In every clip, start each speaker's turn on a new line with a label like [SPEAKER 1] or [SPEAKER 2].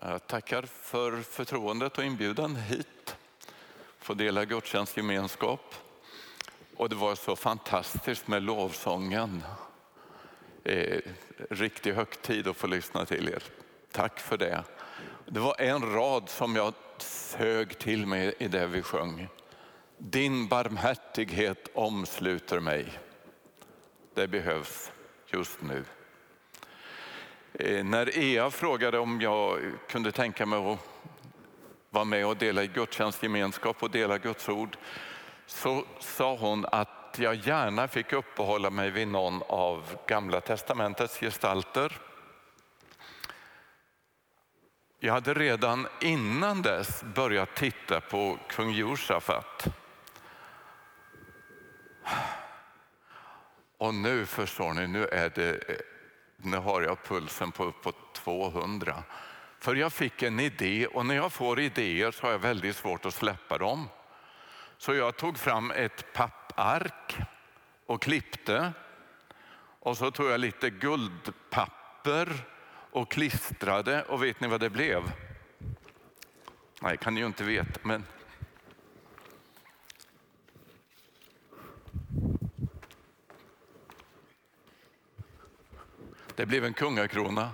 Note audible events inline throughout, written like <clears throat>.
[SPEAKER 1] Jag tackar för förtroendet och inbjudan hit. Få dela gudstjänstgemenskap. Och det var så fantastiskt med lovsången. Eh, riktig högtid att få lyssna till er. Tack för det. Det var en rad som jag sög till mig i det vi sjöng. Din barmhärtighet omsluter mig. Det behövs just nu. Eh, när Ea frågade om jag kunde tänka mig att vara med och dela i gudstjänstgemenskap och dela Guds ord så sa hon att jag gärna fick uppehålla mig vid någon av Gamla testamentets gestalter. Jag hade redan innan dess börjat titta på kung Josafat. Och nu förstår ni, nu är det nu har jag pulsen på uppåt 200. För jag fick en idé och när jag får idéer så har jag väldigt svårt att släppa dem. Så jag tog fram ett pappark och klippte. Och så tog jag lite guldpapper och klistrade och vet ni vad det blev? Nej, kan ni ju inte veta, men Det blev en kungakrona.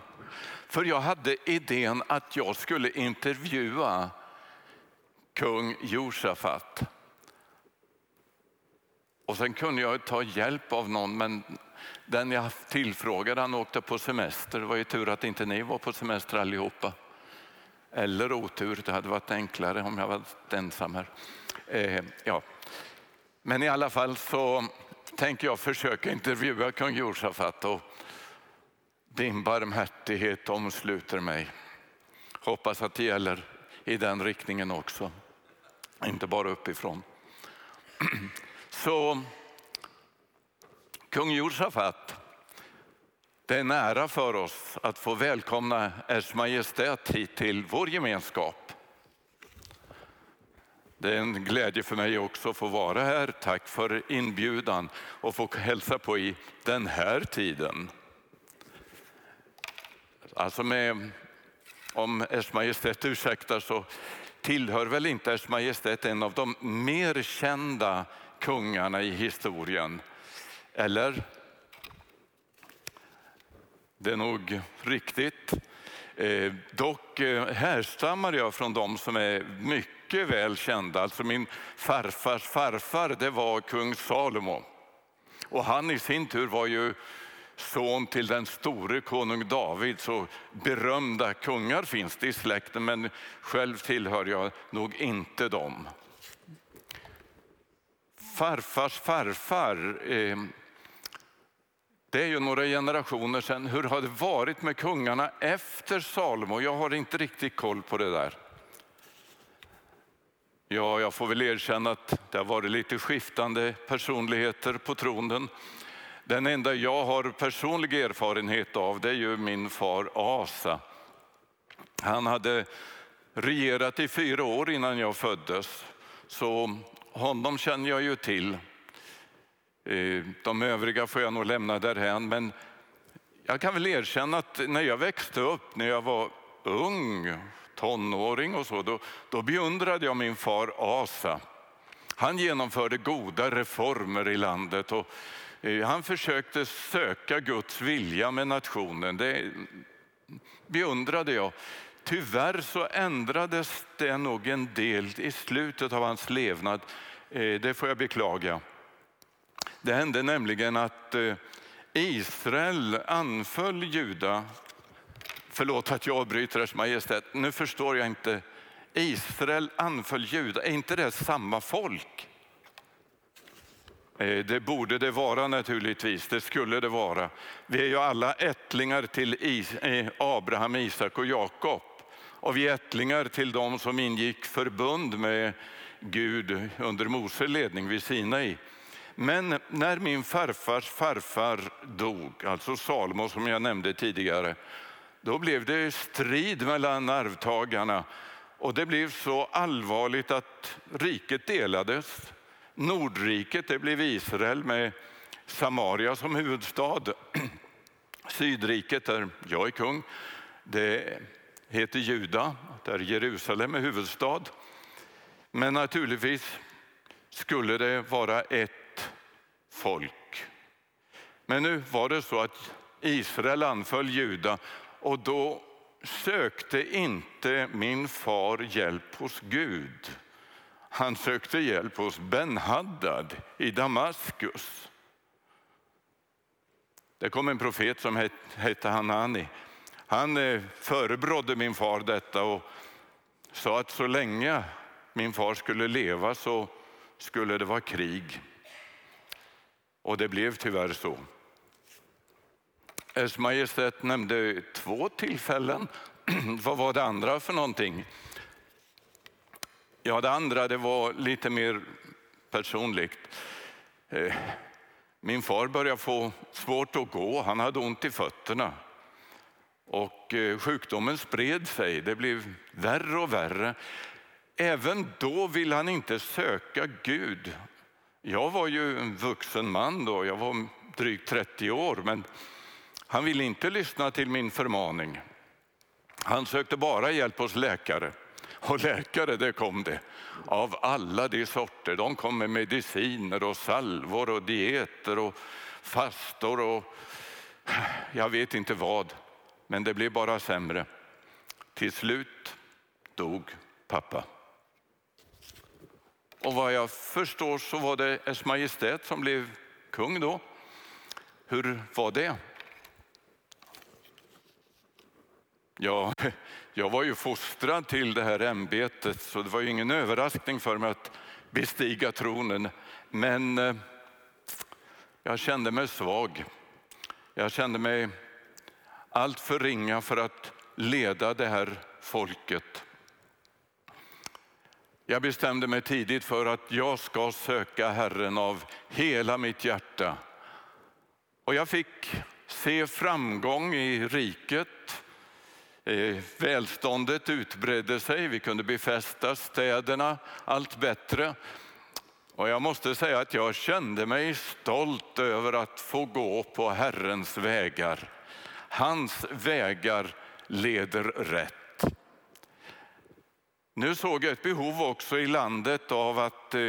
[SPEAKER 1] För jag hade idén att jag skulle intervjua kung Josafat. Och sen kunde jag ta hjälp av någon, men den jag tillfrågade han åkte på semester. Det var ju tur att inte ni var på semester allihopa. Eller otur, det hade varit enklare om jag varit ensam här. Eh, ja. Men i alla fall så tänker jag försöka intervjua kung Josafat. Och din barmhärtighet omsluter mig. Hoppas att det gäller i den riktningen också, inte bara uppifrån. <clears throat> Så kung Josafat, det är nära för oss att få välkomna Ers Majestät hit till vår gemenskap. Det är en glädje för mig också att få vara här. Tack för inbjudan och få hälsa på i den här tiden. Alltså med, om Ers Majestät ursäktar så tillhör väl inte Ers Majestät en av de mer kända kungarna i historien. Eller? Det är nog riktigt. Eh, dock eh, härstammar jag från de som är mycket väl kända. Alltså min farfars farfar det var kung Salomo. Och han i sin tur var ju son till den store konung David. Så berömda kungar finns det i släkten men själv tillhör jag nog inte dem. Farfars farfar, eh, det är ju några generationer sedan. Hur har det varit med kungarna efter Salomo? Jag har inte riktigt koll på det där. Ja, jag får väl erkänna att det har varit lite skiftande personligheter på tronen. Den enda jag har personlig erfarenhet av det är ju min far Asa. Han hade regerat i fyra år innan jag föddes, så honom känner jag ju till. Eh, de övriga får jag nog lämna därhän, men jag kan väl erkänna att när jag växte upp, när jag var ung, tonåring och så, då, då beundrade jag min far Asa. Han genomförde goda reformer i landet och Eh, han försökte söka Guds vilja med nationen. Det beundrade jag. Tyvärr så ändrades det nog en del i slutet av hans levnad. Eh, det får jag beklaga. Det hände nämligen att eh, Israel anföll Juda. Förlåt att jag avbryter Ers Majestät, nu förstår jag inte. Israel anföll Juda, är inte det samma folk? Eh, det borde det vara naturligtvis, det skulle det vara. Vi är ju alla ättlingar till eh, Abraham, Isak och Jakob. Och vi är ättlingar till de som ingick förbund med Gud under Mose ledning vid Sinai. Men när min farfars farfar dog, alltså Salomo som jag nämnde tidigare, då blev det strid mellan arvtagarna och det blev så allvarligt att riket delades. Nordriket det blev Israel med Samaria som huvudstad. <clears throat> Sydriket, där jag är kung, det heter Juda, där Jerusalem är huvudstad. Men naturligtvis skulle det vara ett folk. Men nu var det så att Israel anföll Juda och då sökte inte min far hjälp hos Gud. Han sökte hjälp hos Ben Haddad i Damaskus. Det kom en profet som hette Hanani. Han eh, förebrådde min far detta och sa att så länge min far skulle leva så skulle det vara krig. Och det blev tyvärr så. Ers Majestät nämnde två tillfällen. <clears throat> Vad var det andra för någonting? Ja, det andra det var lite mer personligt. Eh, min far började få svårt att gå. Han hade ont i fötterna. Och eh, sjukdomen spred sig. Det blev värre och värre. Även då ville han inte söka Gud. Jag var ju en vuxen man då. Jag var drygt 30 år. Men han ville inte lyssna till min förmaning. Han sökte bara hjälp hos läkare. Och läkare, det kom det. Av alla de sorter. De kom med mediciner och salvor och dieter och fastor och jag vet inte vad. Men det blev bara sämre. Till slut dog pappa. Och vad jag förstår så var det Ers Majestät som blev kung då. Hur var det? Ja, <laughs> jag var ju fostrad till det här ämbetet så det var ju ingen överraskning för mig att bestiga tronen. Men eh, jag kände mig svag. Jag kände mig allt för ringa för att leda det här folket. Jag bestämde mig tidigt för att jag ska söka Herren av hela mitt hjärta. Och jag fick se framgång i riket. Eh, välståndet utbredde sig, vi kunde befästa städerna allt bättre. Och jag måste säga att jag kände mig stolt över att få gå på Herrens vägar. Hans vägar leder rätt. Nu såg jag ett behov också i landet av att eh,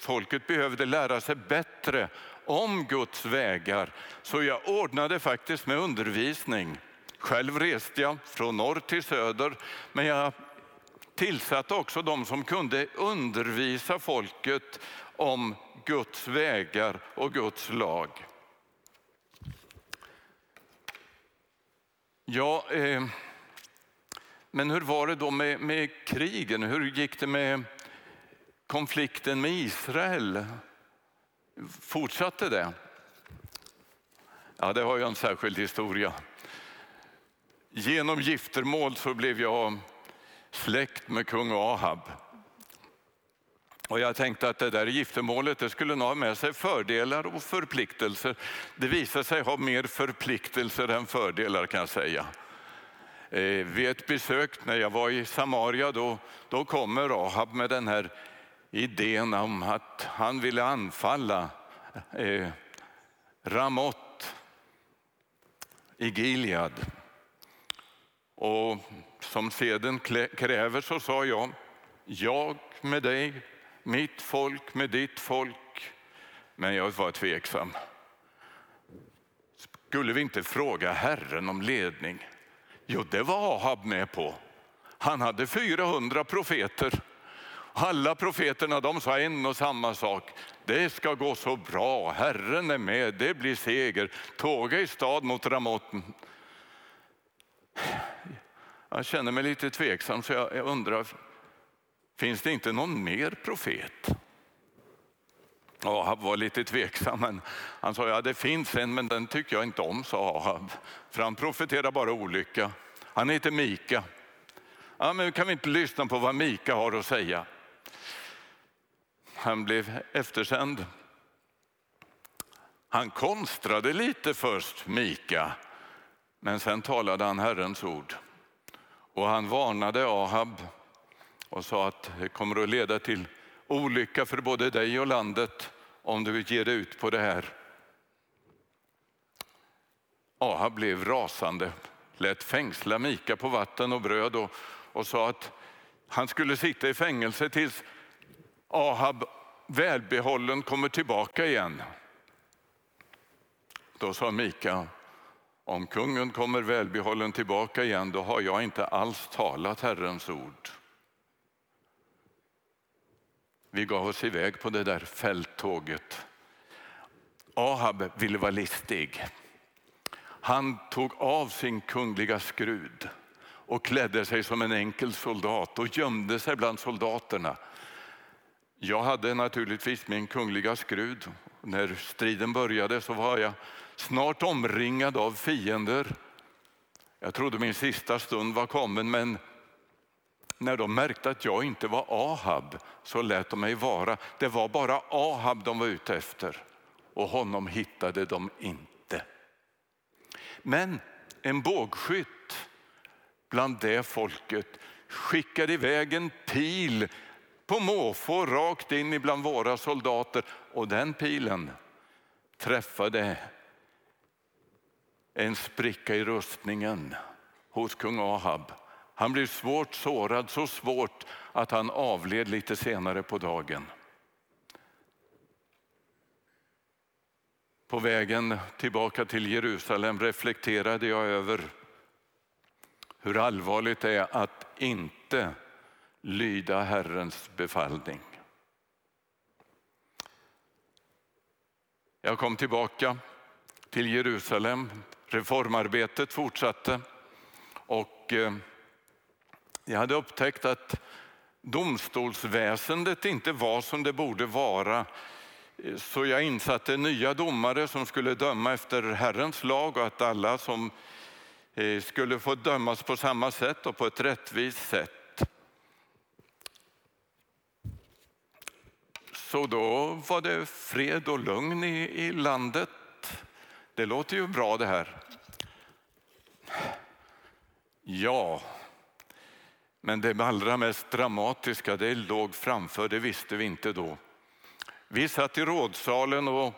[SPEAKER 1] folket behövde lära sig bättre om Guds vägar. Så jag ordnade faktiskt med undervisning. Själv reste jag från norr till söder, men jag tillsatte också de som kunde undervisa folket om Guds vägar och Guds lag. Ja, eh, men hur var det då med, med krigen? Hur gick det med konflikten med Israel? Fortsatte det? Ja, det har ju en särskild historia. Genom giftermål så blev jag släkt med kung Ahab. Och jag tänkte att det där giftermålet det skulle nog ha med sig fördelar och förpliktelser. Det visade sig ha mer förpliktelser än fördelar kan jag säga. Eh, vid ett besök när jag var i Samaria då, då kommer Ahab med den här idén om att han ville anfalla eh, Ramot i Gilead. Och som seden kräver så sa jag, jag med dig, mitt folk med ditt folk. Men jag var tveksam. Skulle vi inte fråga Herren om ledning? Jo, det var Ahab med på. Han hade 400 profeter. Alla profeterna de sa en och samma sak. Det ska gå så bra, Herren är med, det blir seger. Tåga i stad mot Ramotten. Jag känner mig lite tveksam så jag undrar, finns det inte någon mer profet? Ahab var lite tveksam, men han sa ja det finns en men den tycker jag inte om, sa Ahab. För han profeterar bara olycka. Han heter Mika. Ja, men kan vi inte lyssna på vad Mika har att säga? Han blev eftersänd. Han konstrade lite först, Mika, men sen talade han Herrens ord. Och han varnade Ahab och sa att det kommer att leda till olycka för både dig och landet om du ger dig ut på det här. Ahab blev rasande. lät fängsla Mika på vatten och bröd och, och sa att han skulle sitta i fängelse tills Ahab välbehållen kommer tillbaka igen. Då sa Mika, om kungen kommer välbehållen tillbaka igen, då har jag inte alls talat Herrens ord. Vi gav oss iväg på det där fälttåget. Ahab ville vara listig. Han tog av sin kungliga skrud och klädde sig som en enkel soldat och gömde sig bland soldaterna. Jag hade naturligtvis min kungliga skrud. När striden började så var jag snart omringad av fiender. Jag trodde min sista stund var kommen men när de märkte att jag inte var Ahab så lät de mig vara. Det var bara Ahab de var ute efter och honom hittade de inte. Men en bågskytt bland det folket skickade iväg en pil på måfå rakt in ibland våra soldater och den pilen träffade en spricka i rustningen hos kung Ahab. Han blev svårt sårad, så svårt att han avled lite senare på dagen. På vägen tillbaka till Jerusalem reflekterade jag över hur allvarligt det är att inte lyda Herrens befallning. Jag kom tillbaka till Jerusalem. Reformarbetet fortsatte och eh, jag hade upptäckt att domstolsväsendet inte var som det borde vara. Så jag insatte nya domare som skulle döma efter Herrens lag och att alla som eh, skulle få dömas på samma sätt och på ett rättvist sätt. Så då var det fred och lugn i, i landet. Det låter ju bra det här. Ja, men det allra mest dramatiska det låg framför, det visste vi inte då. Vi satt i rådsalen och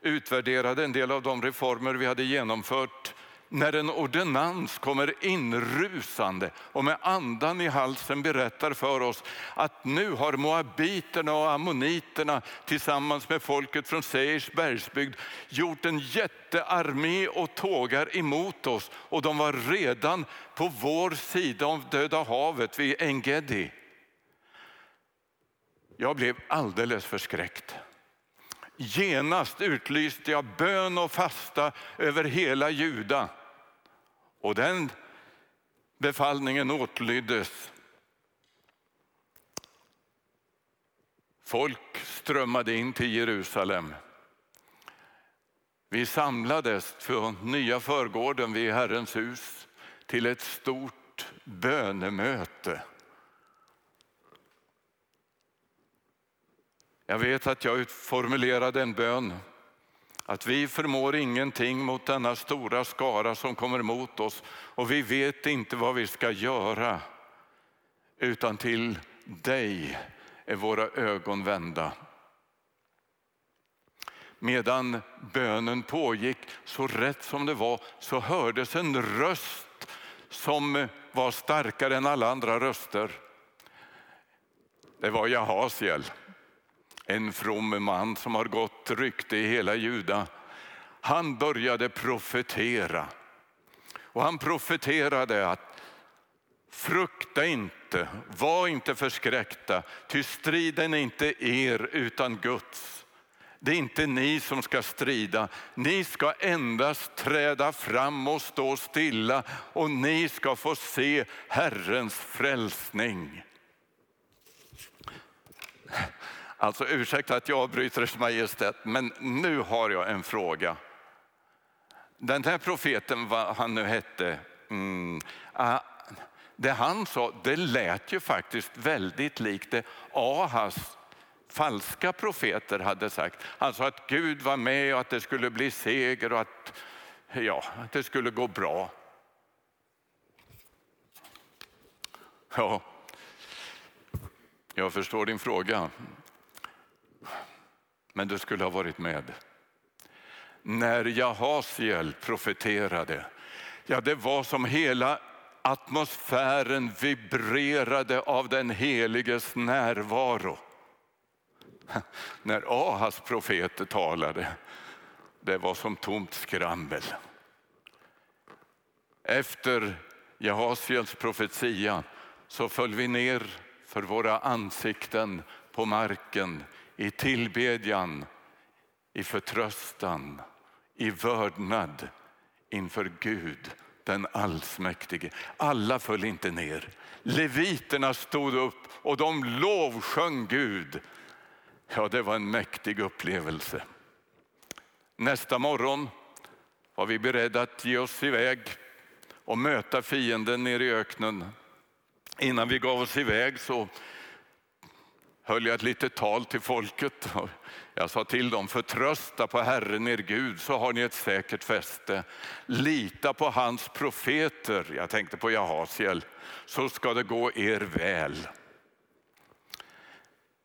[SPEAKER 1] utvärderade en del av de reformer vi hade genomfört när en ordinans kommer inrusande och med andan i halsen berättar för oss att nu har moabiterna och ammoniterna tillsammans med folket från Seirs bergsbygd gjort en jättearmé och tågar emot oss och de var redan på vår sida om Döda havet vid Engedi. Jag blev alldeles förskräckt. Genast utlyste jag bön och fasta över hela Juda. Och den befallningen åtlyddes. Folk strömmade in till Jerusalem. Vi samlades från nya förgården vid Herrens hus till ett stort bönemöte. Jag vet att jag formulerade en bön att vi förmår ingenting mot denna stora skara som kommer mot oss och vi vet inte vad vi ska göra. Utan till dig är våra ögon vända. Medan bönen pågick, så rätt som det var, så hördes en röst som var starkare än alla andra röster. Det var Jahasiel en from man som har gått rykte i hela Juda. Han började profetera. Och han profeterade att frukta inte, var inte förskräckta, ty striden är inte er utan Guds. Det är inte ni som ska strida, ni ska endast träda fram och stå stilla och ni ska få se Herrens frälsning. Alltså ursäkta att jag avbryter Ers Majestät, men nu har jag en fråga. Den här profeten, vad han nu hette, mm, uh, det han sa, det lät ju faktiskt väldigt likt det Ahas falska profeter hade sagt. Han sa att Gud var med och att det skulle bli seger och att, ja, att det skulle gå bra. Ja, jag förstår din fråga men du skulle ha varit med. När Jahasiel profeterade Ja, det var som hela atmosfären vibrerade av den heliges närvaro. <laughs> När Ahas profeter talade, det var som tomt skrammel. Efter Jahasiels profetia så föll vi ner för våra ansikten på marken i tillbedjan, i förtröstan, i vördnad inför Gud den allsmäktige. Alla föll inte ner. Leviterna stod upp och de lovsjöng Gud. Ja, det var en mäktig upplevelse. Nästa morgon var vi beredda att ge oss iväg och möta fienden nere i öknen. Innan vi gav oss iväg så höll jag ett litet tal till folket. Jag sa till dem, förtrösta på Herren er Gud så har ni ett säkert fäste. Lita på hans profeter, jag tänkte på Jahasiel, så ska det gå er väl.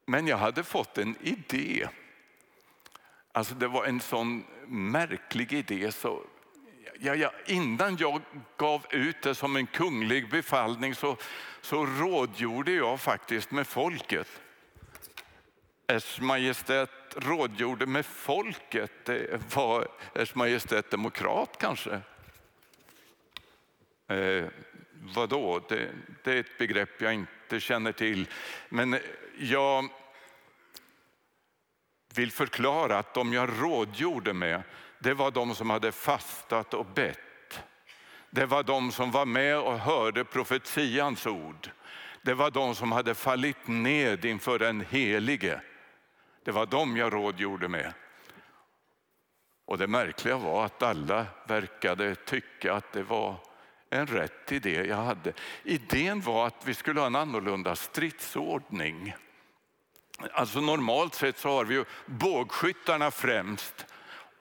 [SPEAKER 1] Men jag hade fått en idé. Alltså det var en sån märklig idé så ja, ja, innan jag gav ut det som en kunglig befallning så, så rådgjorde jag faktiskt med folket. Ers Majestät rådgjorde med folket. Det var Ers Majestät demokrat kanske? Eh, vadå? Det, det är ett begrepp jag inte känner till. Men jag vill förklara att de jag rådgjorde med, det var de som hade fastat och bett. Det var de som var med och hörde profetians ord. Det var de som hade fallit ned inför den helige. Det var dem jag rådgjorde med. Och det märkliga var att alla verkade tycka att det var en rätt idé jag hade. Idén var att vi skulle ha en annorlunda stridsordning. Alltså normalt sett så har vi ju bågskyttarna främst.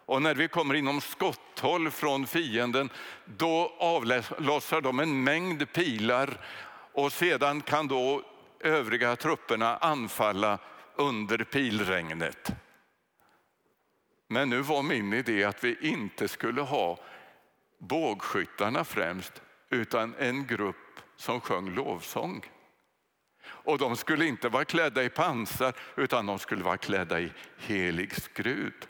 [SPEAKER 1] Och när vi kommer inom skotthåll från fienden då avlossar de en mängd pilar och sedan kan då övriga trupperna anfalla under pilregnet. Men nu var min idé att vi inte skulle ha bågskyttarna främst utan en grupp som sjöng lovsång. Och de skulle inte vara klädda i pansar utan de skulle vara klädda i helig skrud.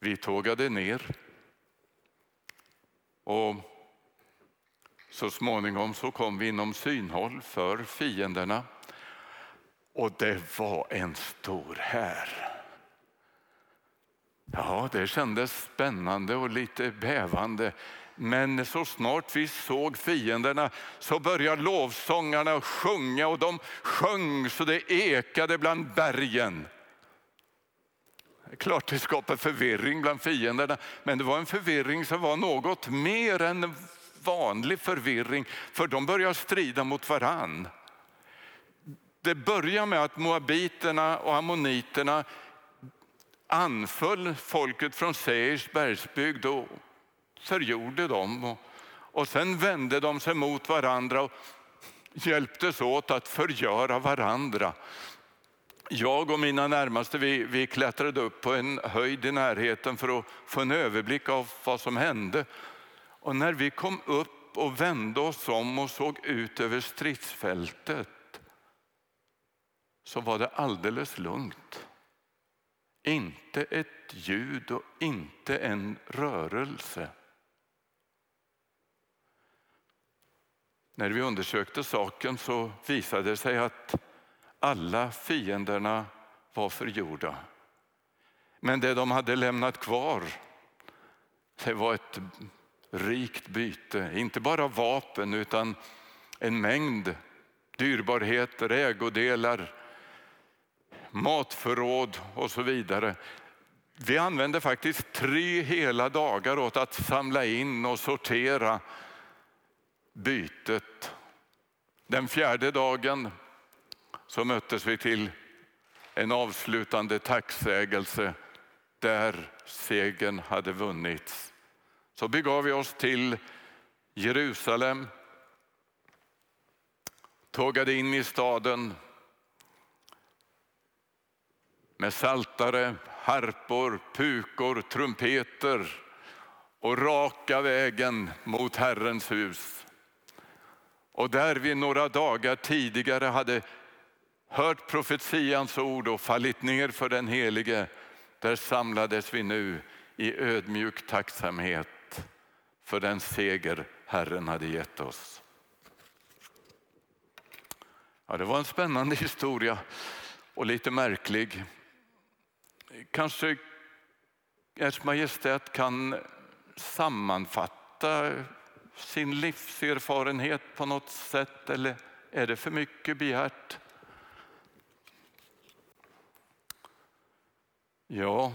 [SPEAKER 1] Vi tågade ner och så småningom så kom vi inom synhåll för fienderna och det var en stor här. Ja, det kändes spännande och lite bävande. Men så snart vi såg fienderna så började lovsångarna sjunga och de sjöng så det ekade bland bergen. Klart det skapar förvirring bland fienderna, men det var en förvirring som var något mer än vanlig förvirring, för de börjar strida mot varann. Det börjar med att moabiterna och ammoniterna anföll folket från Seirs bergsbygd och förgjorde dem. Och, sen vände de sig mot varandra och hjälptes åt att förgöra varandra. Jag och mina närmaste vi, vi klättrade upp på en höjd i närheten för att få en överblick av vad som hände. Och när vi kom upp och vände oss om och såg ut över stridsfältet så var det alldeles lugnt. Inte ett ljud och inte en rörelse. När vi undersökte saken så visade det sig att alla fienderna var förgjorda. Men det de hade lämnat kvar det var ett rikt byte. Inte bara vapen utan en mängd dyrbarheter, ägodelar, matförråd och så vidare. Vi använde faktiskt tre hela dagar åt att samla in och sortera bytet. Den fjärde dagen så möttes vi till en avslutande tacksägelse där segern hade vunnits. Så begav vi oss till Jerusalem, tågade in i staden med saltare, harpor, pukor, trumpeter och raka vägen mot Herrens hus. Och där vi några dagar tidigare hade hört profetians ord och fallit ner för den helige, där samlades vi nu i ödmjuk tacksamhet för den seger Herren hade gett oss. Ja, det var en spännande historia och lite märklig. Kanske Ers Majestät kan sammanfatta sin livserfarenhet på något sätt eller är det för mycket begärt? Ja,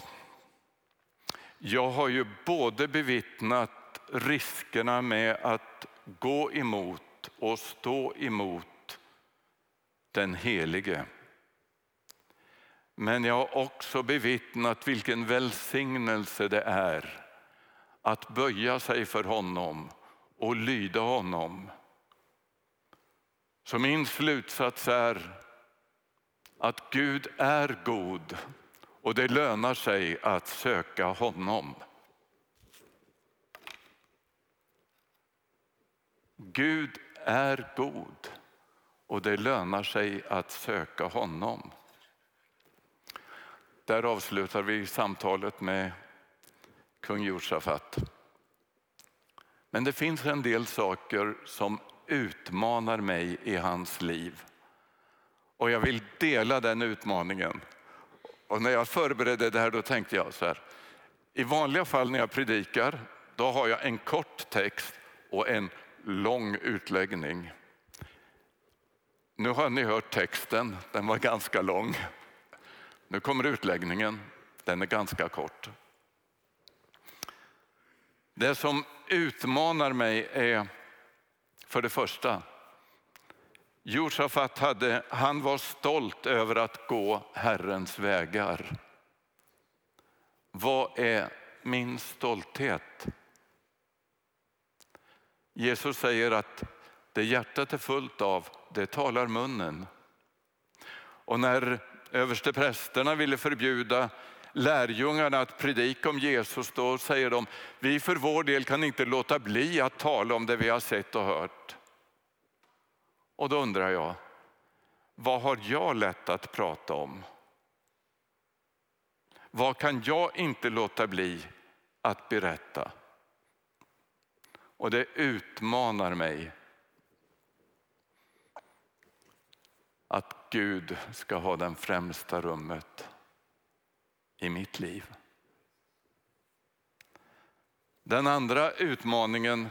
[SPEAKER 1] jag har ju både bevittnat riskerna med att gå emot och stå emot den helige. Men jag har också bevittnat vilken välsignelse det är att böja sig för honom och lyda honom. Så min slutsats är att Gud är god och det lönar sig att söka honom. Gud är god och det lönar sig att söka honom. Där avslutar vi samtalet med kung Josafat. Men det finns en del saker som utmanar mig i hans liv. Och jag vill dela den utmaningen. Och när jag förberedde det här då tänkte jag så här. I vanliga fall när jag predikar då har jag en kort text och en lång utläggning. Nu har ni hört texten, den var ganska lång. Nu kommer utläggningen, den är ganska kort. Det som utmanar mig är för det första, Josafat hade, han var stolt över att gå Herrens vägar. Vad är min stolthet? Jesus säger att det hjärtat är fullt av, det talar munnen. Och när översteprästerna ville förbjuda lärjungarna att predika om Jesus, då säger de, vi för vår del kan inte låta bli att tala om det vi har sett och hört. Och då undrar jag, vad har jag lätt att prata om? Vad kan jag inte låta bli att berätta? Och det utmanar mig att Gud ska ha den främsta rummet i mitt liv. Den andra utmaningen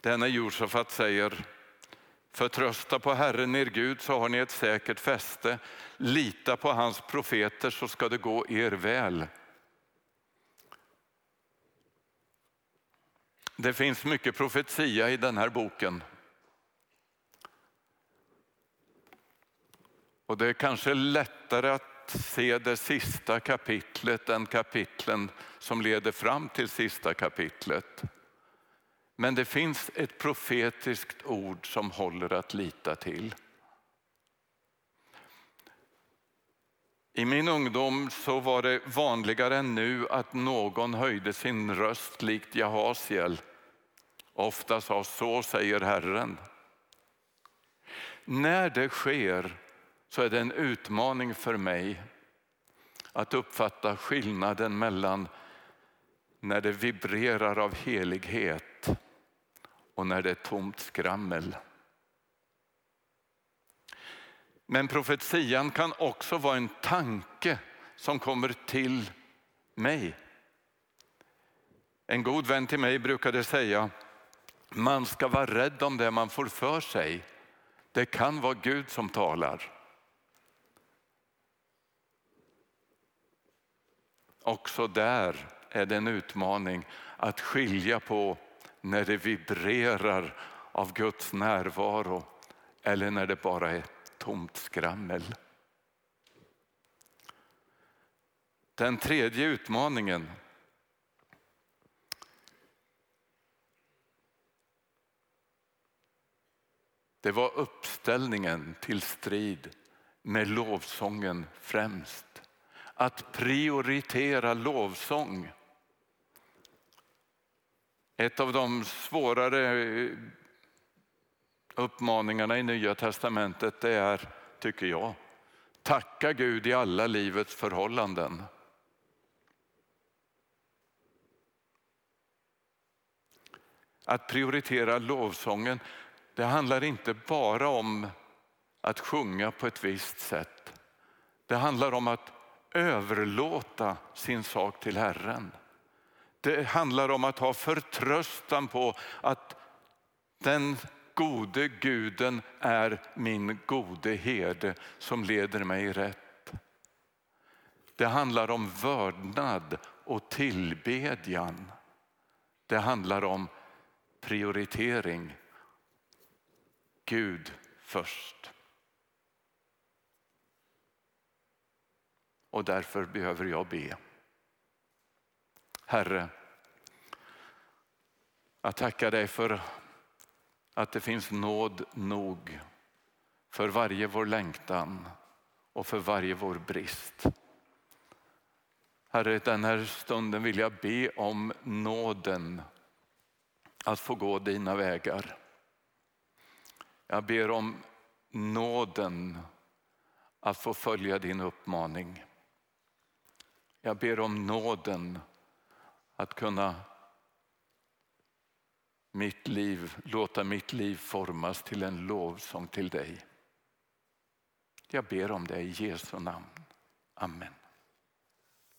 [SPEAKER 1] det är när Josafat säger Förtrösta på Herren er Gud så har ni ett säkert fäste. Lita på hans profeter så ska det gå er väl. Det finns mycket profetia i den här boken. Och det är kanske lättare att se det sista kapitlet än kapitlen som leder fram till sista kapitlet. Men det finns ett profetiskt ord som håller att lita till. I min ungdom så var det vanligare än nu att någon höjde sin röst likt Jahasiel. Ofta sa så säger Herren. När det sker så är det en utmaning för mig att uppfatta skillnaden mellan när det vibrerar av helighet och när det är tomt skrammel. Men profetian kan också vara en tanke som kommer till mig. En god vän till mig brukade säga, man ska vara rädd om det man får för sig. Det kan vara Gud som talar. Också där är det en utmaning att skilja på när det vibrerar av Guds närvaro eller när det bara är tomt skrammel. Den tredje utmaningen Det var uppställningen till strid med lovsången främst. Att prioritera lovsång. Ett av de svårare uppmaningarna i Nya Testamentet det är, tycker jag, tacka Gud i alla livets förhållanden. Att prioritera lovsången, det handlar inte bara om att sjunga på ett visst sätt. Det handlar om att överlåta sin sak till Herren. Det handlar om att ha förtröstan på att den gode guden är min gode herde som leder mig rätt. Det handlar om vördnad och tillbedjan. Det handlar om prioritering. Gud först. Och därför behöver jag be. Herre, jag tackar dig för att det finns nåd nog för varje vår längtan och för varje vår brist. Herre, den här stunden vill jag be om nåden att få gå dina vägar. Jag ber om nåden att få följa din uppmaning. Jag ber om nåden att kunna mitt liv, låta mitt liv formas till en lovsång till dig. Jag ber om det i Jesu namn. Amen.